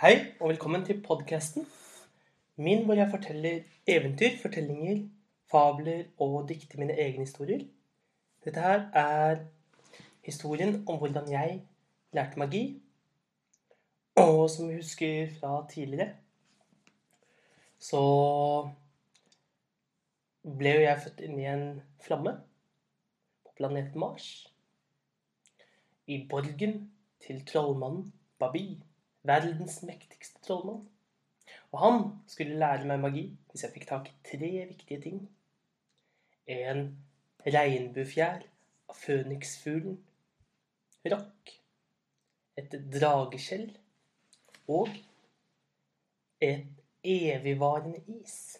Hei, og velkommen til podkasten min hvor jeg forteller eventyr, fortellinger, fabler og dikter mine egne historier. Dette her er historien om hvordan jeg lærte magi, og som vi husker fra tidligere, så ble jo jeg født inn i en flamme på planeten Mars. I borgen til trollmannen Babi, verdens mektigste trollmann. Og han skulle lære meg magi hvis jeg fikk tak i tre viktige ting. En regnbuefjær av føniksfuglen, rock, et drageskjell og et evigvarende is.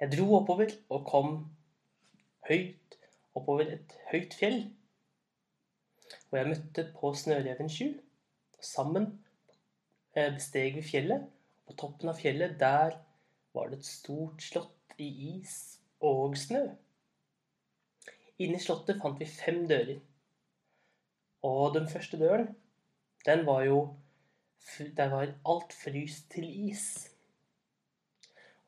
Jeg dro oppover og kom høyt oppover et høyt fjell, hvor jeg møtte på Snøreven 7. Sammen Eh, besteg vi fjellet. På toppen av fjellet, der var det et stort slott i is og snø. Inne i slottet fant vi fem dører. Og den første døren, den var jo Der var alt fryst til is.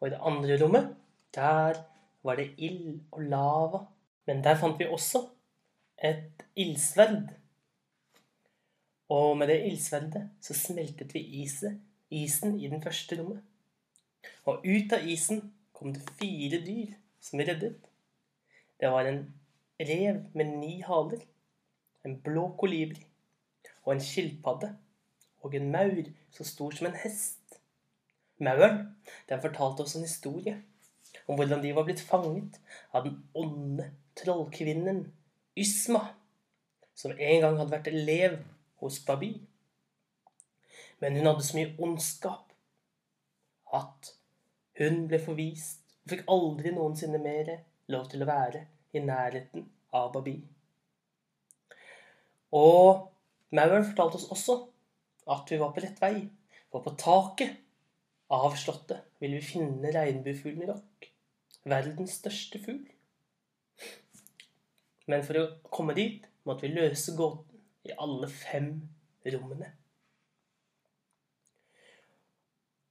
Og i det andre rommet, der var det ild og lava. Men der fant vi også et ildsverd og med det ildsverdet så smeltet vi isen, isen i den første rommet. Og ut av isen kom det fire dyr som vi reddet. Det var en rev med ni haler, en blå kolibri og en skilpadde og en maur så stor som en hest. Mauren den fortalte oss en historie om hvordan de var blitt fanget av den onde trollkvinnen Ysma, som en gang hadde vært elev hos Babi. Men hun hadde så mye ondskap at hun ble forvist og fikk aldri noensinne mer lov til å være i nærheten av Babi. Og Mauren fortalte oss også at vi var på rett vei, for på taket av slottet ville vi finne regnbuefuglen Rock, verdens største fugl. Men for å komme dit måtte vi løse gåten i alle fem rommene.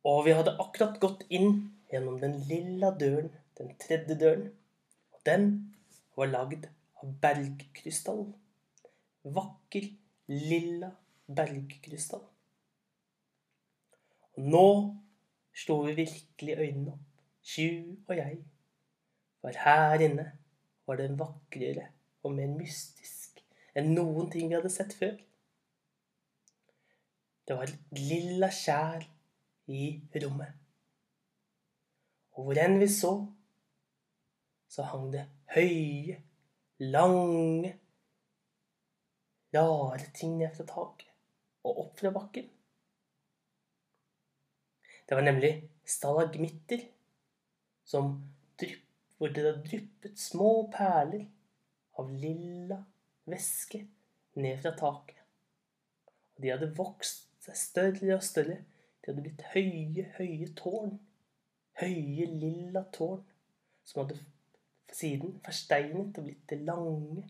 Og vi hadde akkurat gått inn gjennom den lilla døren, den tredje døren. Og den var lagd av bergkrystall. Vakker, lilla bergkrystall. Og nå slo vi virkelig øynene opp, Sju og jeg. For her inne var det vakrere og mer mystisk enn noen ting vi hadde sett før. Det var et lilla skjær i rommet. Og hvor enn vi så, så hang det høye, lange, rare ting ned fra taket og opp fra bakken. Det var nemlig stalagmitter som drypp, hvor det hadde dryppet små perler av lilla væske ned fra taket. Og de hadde vokst seg større og større. De hadde blitt høye, høye tårn. Høye, lilla tårn som hadde siden forsteinet og blitt til lange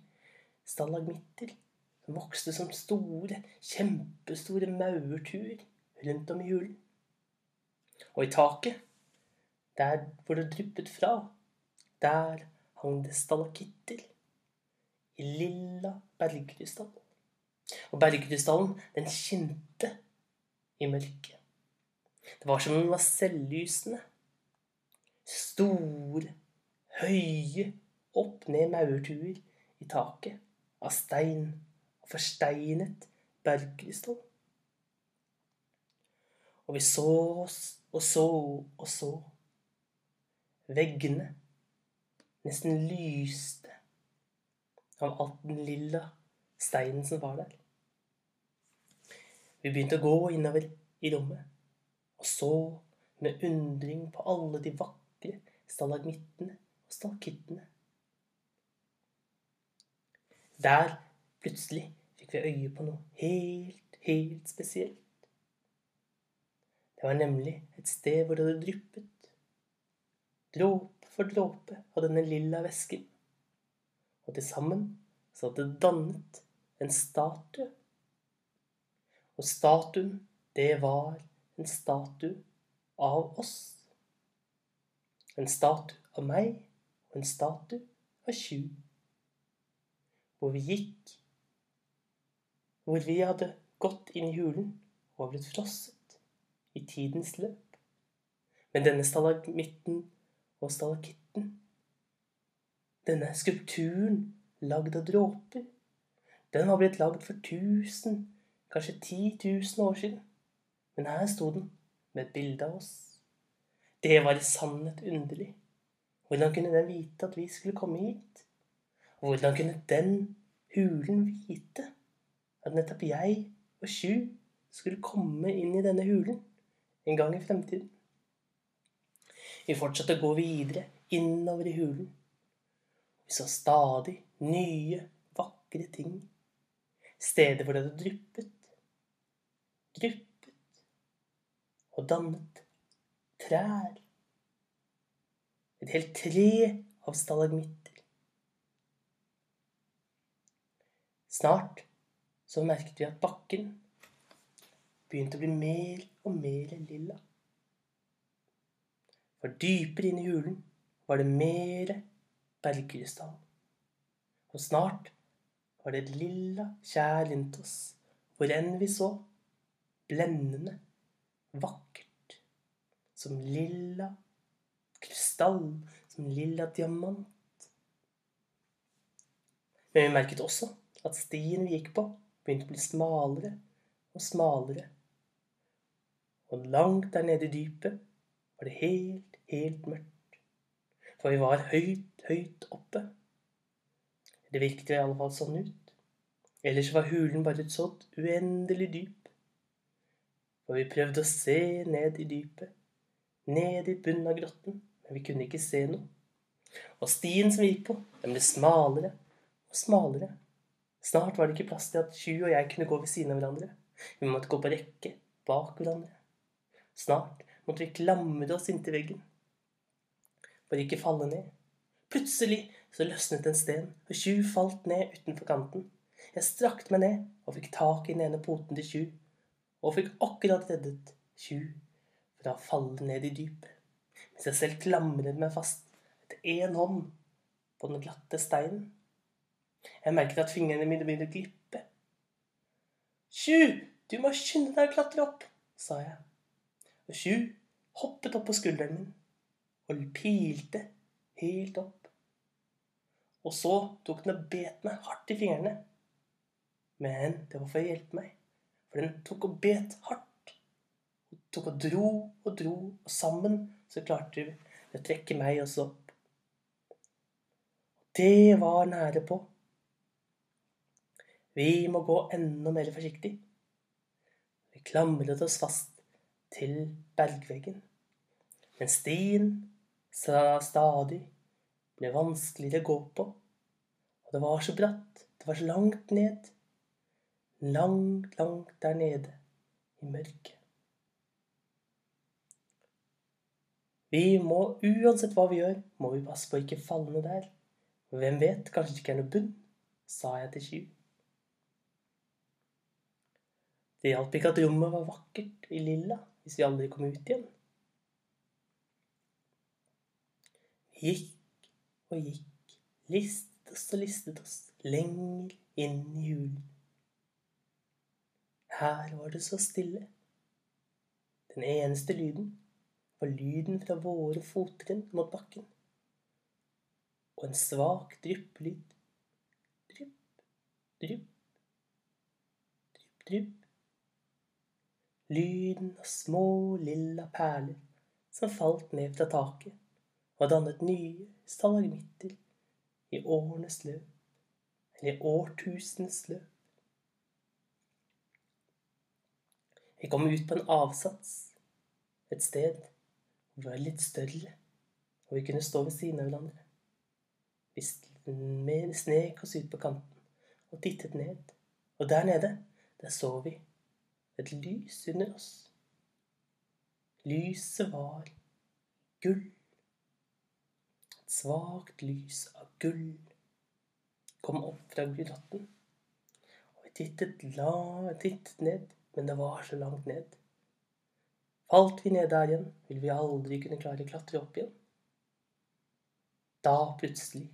stalagmitter som vokste som store, kjempestore maurtuer rundt om i hulen. Og i taket, der hvor det dryppet fra, der hang det stalakitter i lilla bergkrystall. Og bergkrystallen, den skinte i mørket. Det var som om den var selvlysende. Store, høye, opp-ned maurtuer i taket av stein og forsteinet bergkrystall. Og vi så oss og så og så. Veggene nesten lyste av alt den lilla steinen som var der. Vi begynte å gå innover i rommet og så med undring på alle de vakre stalagmittene og stalkittene. Der plutselig fikk vi øye på noe helt, helt spesielt. Det var nemlig et sted hvor det hadde dryppet dråpe for dråpe av denne lilla væsken og til sammen så hadde det dannet en statue. Og statuen det var en statue av oss. En statue av meg og en statue av Sju. Hvor vi gikk Hvor vi hadde gått inn i hulen og blitt frosset i tidens løp. Men denne stalagmitten og stalakitten, denne skulpturen lagd av dråper, den var blitt lagd for tusen, kanskje ti tusen år siden. Men her sto den med et bilde av oss. Det var i sannhet underlig. Hvordan kunne den vite at vi skulle komme hit? Hvordan kunne den hulen vite at nettopp jeg og Sju skulle komme inn i denne hulen en gang i fremtiden? Vi fortsatte å gå videre innover i hulen. Så stadig nye, vakre ting. Steder hvor det hadde dryppet, dryppet og dannet trær. Et helt tre av stalagmitter. Snart så merket vi at bakken begynte å bli mer og mer lilla. For dypere inn i hulen var det mere bergkrystall. Og snart var det et lilla kjær rundt oss, hvor enn vi så, blendende, vakkert, som lilla krystall, som lilla diamant. Men vi merket også at stien vi gikk på, begynte å bli smalere og smalere. Og langt der nede i dypet var det helt, helt mørkt. For vi var høyt, høyt oppe. Det virket i alle fall sånn ut. Ellers var hulen bare så uendelig dyp. Og vi prøvde å se ned i dypet, ned i bunnen av grotten, men vi kunne ikke se noe. Og stien som vi gikk på, den ble smalere og smalere. Snart var det ikke plass til at Sju og jeg kunne gå ved siden av hverandre. Vi måtte gå på rekke bak hverandre. Snart måtte vi klamre oss inntil veggen for ikke falle ned. Plutselig så løsnet en sten, og Tju falt ned utenfor kanten. Jeg strakte meg ned og fikk tak i den ene poten til Tju, og fikk akkurat reddet Tju fra å falle ned i dypet, mens jeg selv klamret meg fast etter én hånd på den glatte steinen. Jeg merket at fingrene mine begynte å glippe. Tju, du må skynde deg å klatre opp, sa jeg. Og Tju hoppet opp på skulderen min og pilte helt opp. Og så tok den og bet meg hardt i fingrene. Men det var for å hjelpe meg, for den tok og bet hardt. Og tok og dro og dro, og sammen så klarte vi å trekke meg også opp. Det var nære på. Vi må gå enda mer forsiktig. Vi klamret oss fast til bergveggen. Men stien sa stadig ble vanskeligere å gå på. Og det var så bratt. Det var så langt ned. Langt, langt der nede i mørket. Vi må, uansett hva vi gjør, må vi passe på å ikke falle ned der. Hvem vet, kanskje det ikke er noe bunn, sa jeg til Sky. Det hjalp ikke at rommet var vakkert i lilla hvis vi aldri kom ut igjen. Vi gikk og gikk, listet oss og listet oss lenger inn i hulen. Her var det så stille. Den eneste lyden var lyden fra våre fottrinn mot bakken. Og en svak dryppelyd. Drypp, drypp, drypp, drypp. Lyden av små, lilla perler som falt ned fra taket og dannet nye stalagmitter i årenes løp, eller i årtusenes løp. Vi kom ut på en avsats, et sted hvor vi var litt større, og vi kunne stå ved siden av hverandre. Vi snek oss ut på kanten og tittet ned, og der nede, der så vi et lys under oss. Lyset var gull svakt lys av gull kom opp fra grotten. Og vi tittet, la, tittet ned, men det var så langt ned. Falt vi ned der igjen, ville vi aldri kunne klare å klatre opp igjen. Da plutselig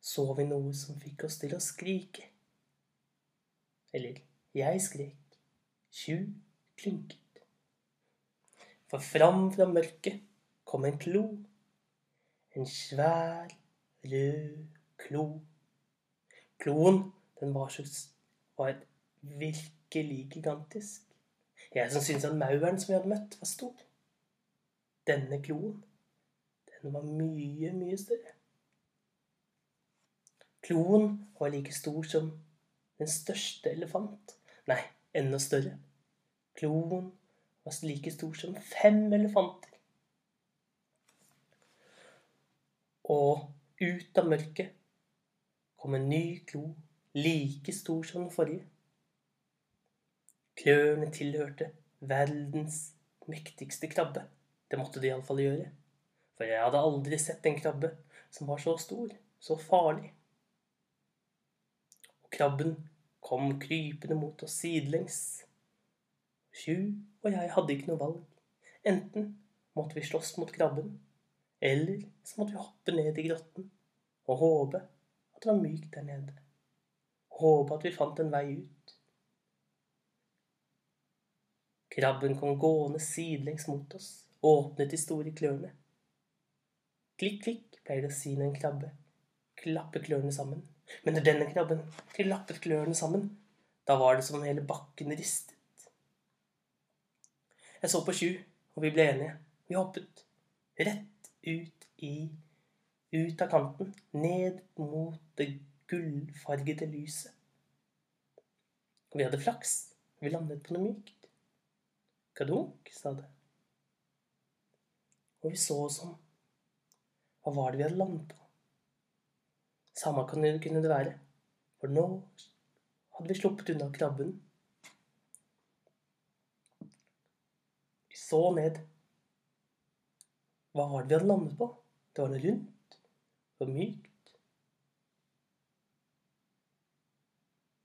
så vi noe som fikk oss til å skrike. Eller jeg skrek. Tju klynket. For fram fra mørket kom en klo. En svær, rød klo. Kloen, den var, så, var virkelig gigantisk. Jeg som syntes at mauren som vi hadde møtt, var stor. Denne kloen, den var mye, mye større. Kloen var like stor som den største elefant. Nei, enda større. Kloen var like stor som fem elefanter. Og ut av mørket kom en ny klo, like stor som den forrige. Klørne tilhørte verdens mektigste krabbe. Det måtte de iallfall gjøre. For jeg hadde aldri sett en krabbe som var så stor, så farlig. Og krabben kom krypende mot oss sidelengs. Sju og jeg hadde ikke noe valg. Enten måtte vi slåss mot krabben, eller så måtte vi hoppe ned i grotten og håpe at det var mykt der nede. Håpe at vi fant en vei ut. Krabben kom gående sidelengs mot oss, åpnet de store klørne. Klikk, klikk, pleier det å si når en krabbe klapper klørne sammen. Men når denne krabben klappet klørne sammen, da var det som om hele bakken ristet. Jeg så på Sju, og vi ble enige. Vi hoppet rett ut i ut av kanten, ned mot det gullfargede lyset. Og vi hadde flaks. Vi landet på noe mykt. Kadunk, sa det. Og vi så oss om. Hva var det vi hadde landet på? Samme kunne det være, for nå hadde vi sluppet unna krabben. Vi så ned. Hva var det vi hadde landet på? Det var noe rundt og mykt.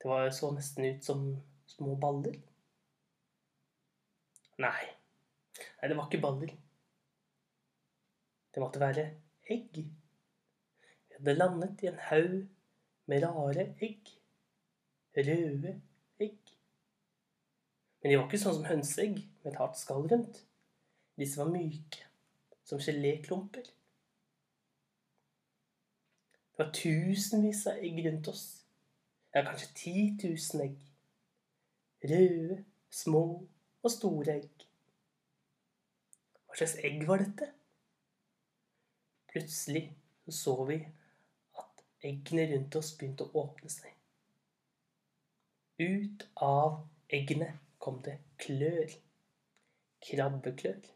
Det var, så nesten ut som små baller. Nei. Nei, det var ikke baller. Det måtte være egg. Vi hadde landet i en haug med rare egg. Røde egg. Men de var ikke sånn som hønseegg med et hardt skall rundt. Disse var myke, som geléklumper. Det var tusenvis av egg rundt oss. Ja, kanskje ti tusen egg. Røde, små og store egg. Hva slags egg var dette? Plutselig så, vi at eggene rundt oss begynte å åpne seg. Ut av eggene kom det klør. Krabbeklør.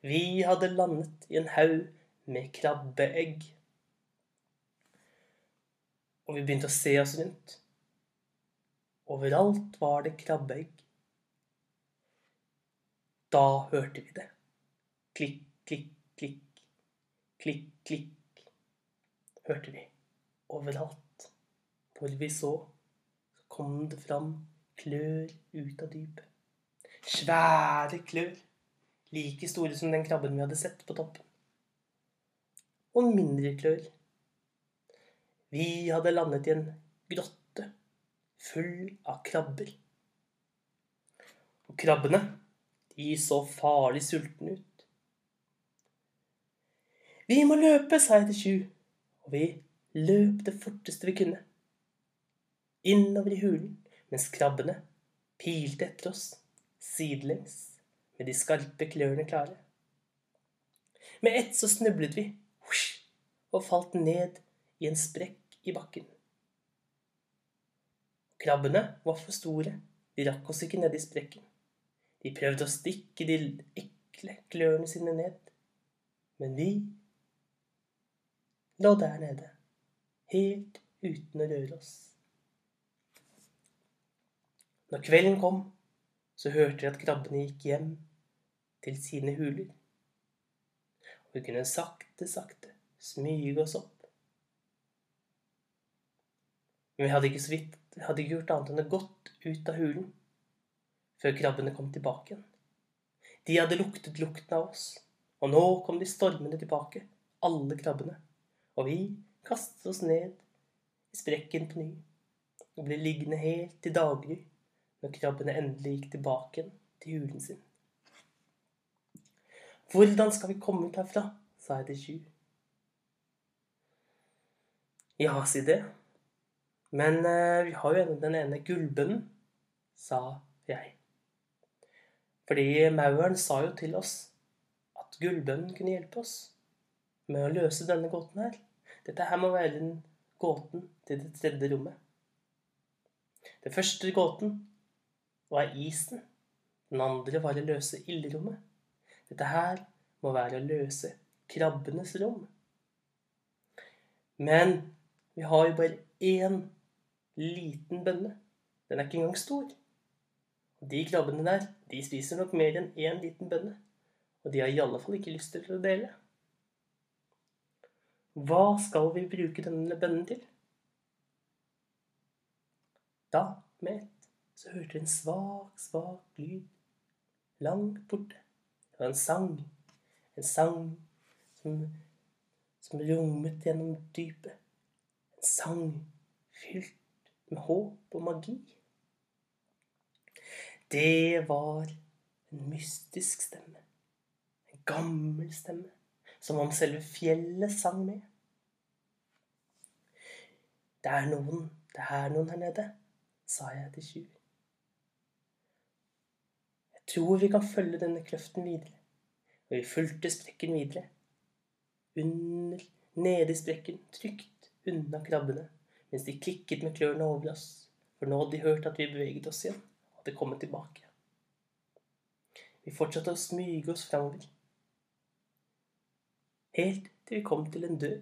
Vi hadde landet i en haug med krabbeegg. Og vi begynte å se oss rundt. Overalt var det krabbeegg. Da hørte vi det. Klikk, klikk, klikk. Klikk, klikk. Hørte vi. Overalt. Hvor vi så, kom det fram klør ut av dypet. Svære klør. Like store som den krabben vi hadde sett på toppen. Og mindre klør. Vi hadde landet i en grotte full av krabber. Og krabbene de så farlig sultne ut. Vi må løpe, sa jeg til Tju, og vi løp det forteste vi kunne. Innover i hulen, mens krabbene pilte etter oss sidelengs med de skarpe klørne klare. Med ett så snublet vi og falt ned i en sprekk i bakken. Krabbene var for store, de rakk oss ikke ned i sprekken. De prøvde å stikke de ekle klørne sine ned. Men vi lå der nede, helt uten å røre oss. Når kvelden kom, så hørte vi at krabbene gikk hjem til sine huler. Og vi kunne sakte, sakte smyge oss opp. Men vi hadde ikke vidt hadde ikke gjort annet enn å gått ut av hulen før krabbene kom tilbake igjen. De hadde luktet lukten av oss, og nå kom de stormende tilbake, alle krabbene. Og vi kastet oss ned i sprekken på ny og ble liggende helt til daggry når krabbene endelig gikk tilbake igjen til hulen sin. Hvordan skal vi komme ut herfra? sa jeg til Sju. Ja, si det. Men eh, vi har jo den ene gullbønnen, sa jeg. Fordi mauren sa jo til oss at gullbønnen kunne hjelpe oss med å løse denne gåten her. Dette her må være den gåten til det tredje rommet. Den første gåten var isen. Den andre var å løse ildrommet. Dette her må være å løse krabbenes rom. Men vi har jo bare én liten bønne. Den er ikke engang stor. De krabbene der, de spiser nok mer enn én liten bønne. Og de har i alle fall ikke lyst til å dele. Hva skal vi bruke denne bønnen til? Da, med ett, så hørte vi en svak, svak lyd langt borte. Det var en sang. En sang som, som rommet gjennom dypet. En sang fylt med håp og magi. Det var en mystisk stemme. En gammel stemme. Som om selve fjellet sang med. Det er noen, det er noen her nede, sa jeg til Sjur. Tror vi kan følge denne kløften videre. Og vi fulgte sprekken videre. Under, nede i sprekken, trygt unna krabbene, mens de klikket med klørne over oss, for nå hadde de hørt at vi beveget oss igjen og hadde kommet tilbake. Vi fortsatte å smyge oss framover, helt til vi kom til en dør.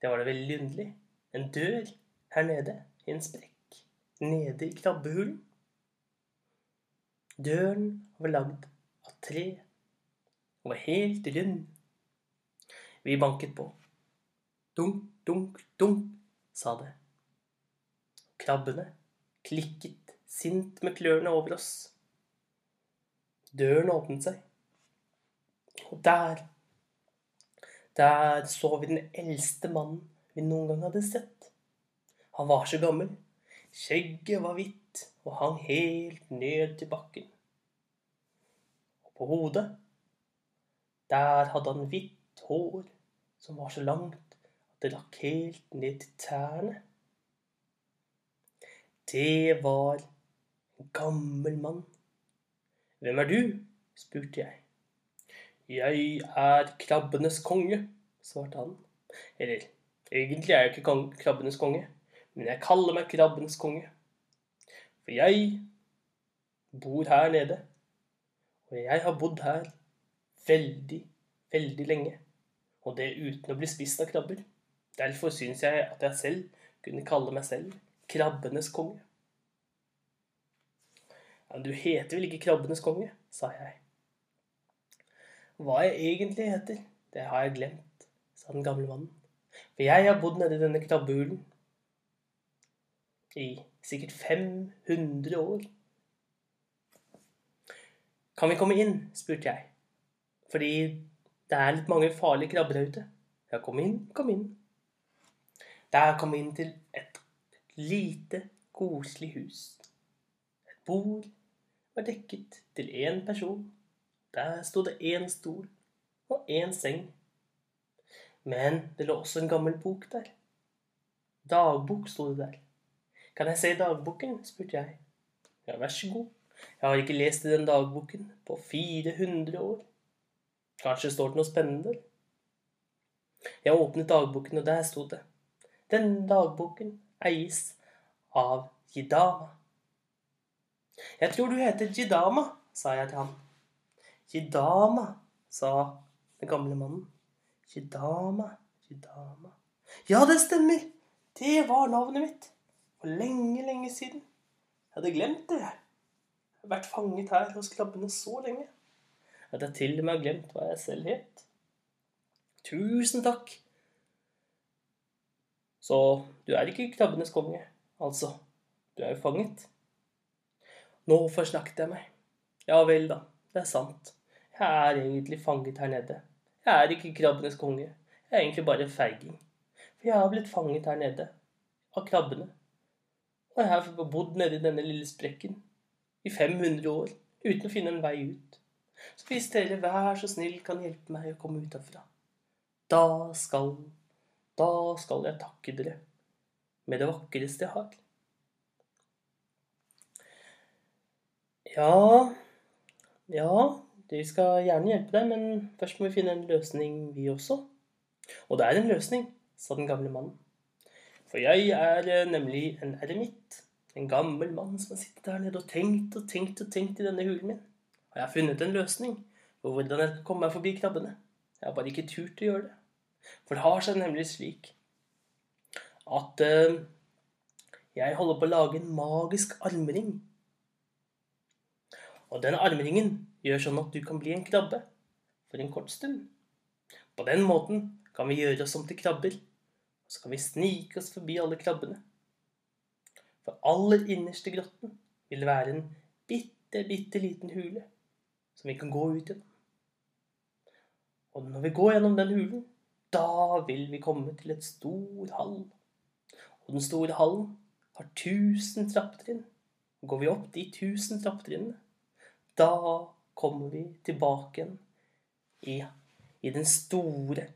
Det var da veldig underlig. En dør her nede i en sprekk, nede i krabbehulen. Døren var lagd av tre og var helt rund. Vi banket på. Dunk, dunk, dunk, sa det. Krabbene klikket sint med klørne over oss. Døren åpnet seg, og der Der så vi den eldste mannen vi noen gang hadde sett. Han var så gammel. Skjegget var hvitt og hang helt ned til bakken. Og på hodet, der hadde han hvitt hår som var så langt at det rakk helt ned til tærne. Det var en gammel mann. Hvem er du? spurte jeg. Jeg er krabbenes konge, svarte han. Eller, egentlig er jeg ikke krabbenes konge, men jeg kaller meg krabbenes konge. For jeg bor her nede, og jeg har bodd her veldig, veldig lenge. Og det uten å bli spist av krabber. Derfor syns jeg at jeg selv kunne kalle meg selv krabbenes konge. Ja, du heter vel ikke krabbenes konge, sa jeg. Hva jeg egentlig heter, det har jeg glemt, sa den gamle mannen. For jeg har bodd nedi denne krabbehulen i sikkert 500 år. Kan vi komme inn? spurte jeg. Fordi det er litt mange farlige krabber der ute. Ja, kom inn, kom inn. Der kom vi inn til et lite, koselig hus. Et bord var dekket til én person. Der sto det én stol og én seng. Men det lå også en gammel bok der. Dagbok sto det der. Kan jeg se dagboken? spurte jeg. Ja, vær så god. Jeg har ikke lest i den dagboken på 400 år. Kanskje står det noe spennende? Jeg åpnet dagboken, og der sto det. Den dagboken eies av Jidama. Jeg tror du heter Jidama, sa jeg til ham. Jidama, sa den gamle mannen. Jidama, Jidama Ja, det stemmer! Det var navnet mitt. For lenge, lenge siden. Jeg hadde glemt det. Jeg har vært fanget her hos krabbene så lenge at jeg til og med har glemt hva jeg selv het. Tusen takk. Så du er ikke krabbenes konge, altså. Du er jo fanget. Nå forsnakket jeg meg. Ja vel, da. det er sant. Jeg er egentlig fanget her nede. Jeg er ikke krabbenes konge. Jeg er egentlig bare en feiging. For jeg har blitt fanget her nede av krabbene. Og jeg har bodd nede i denne lille sprekken i 500 år uten å finne en vei ut. Så hvis dere vær så snill kan hjelpe meg å komme ut da skal Da skal jeg takke dere med det vakreste jeg har. Ja Ja, vi skal gjerne hjelpe deg, men først må vi finne en løsning, vi også. Og det er en løsning, sa den gamle mannen. For jeg er eh, nemlig en eremitt. En gammel mann som har sittet der nede og tenkt og tenkt og tenkt i denne hulen min. Og jeg har funnet en løsning på hvordan jeg skal komme meg forbi krabbene. Jeg har bare ikke turt å gjøre det. For det har seg nemlig slik at uh, jeg holder på å lage en magisk armring. Og denne armringen gjør sånn at du kan bli en krabbe for en kort stund. På den måten kan vi gjøre oss om til krabber. Og så kan vi snike oss forbi alle krabbene. For aller innerste grotten vil det være en bitte, bitte liten hule som vi kan gå ut gjennom. Og når vi går gjennom den hulen, da vil vi komme til et stor hall. Og den store hallen har tusen trappetrinn. Går vi opp de tusen trappetrinnene, da kommer vi tilbake igjen i, i den store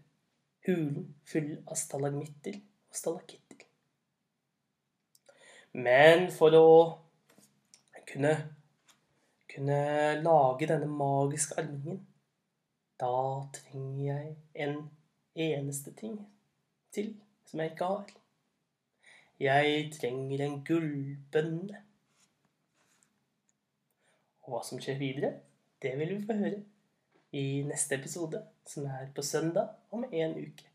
hulen full av stalagmitter og stalakitter. Men for å kunne, kunne lage denne magiske armingen, da trenger jeg en eneste ting til som jeg ikke har. Jeg trenger en gullbønne. Og hva som skjer videre, det vil vi få høre i neste episode, som er på søndag om en uke.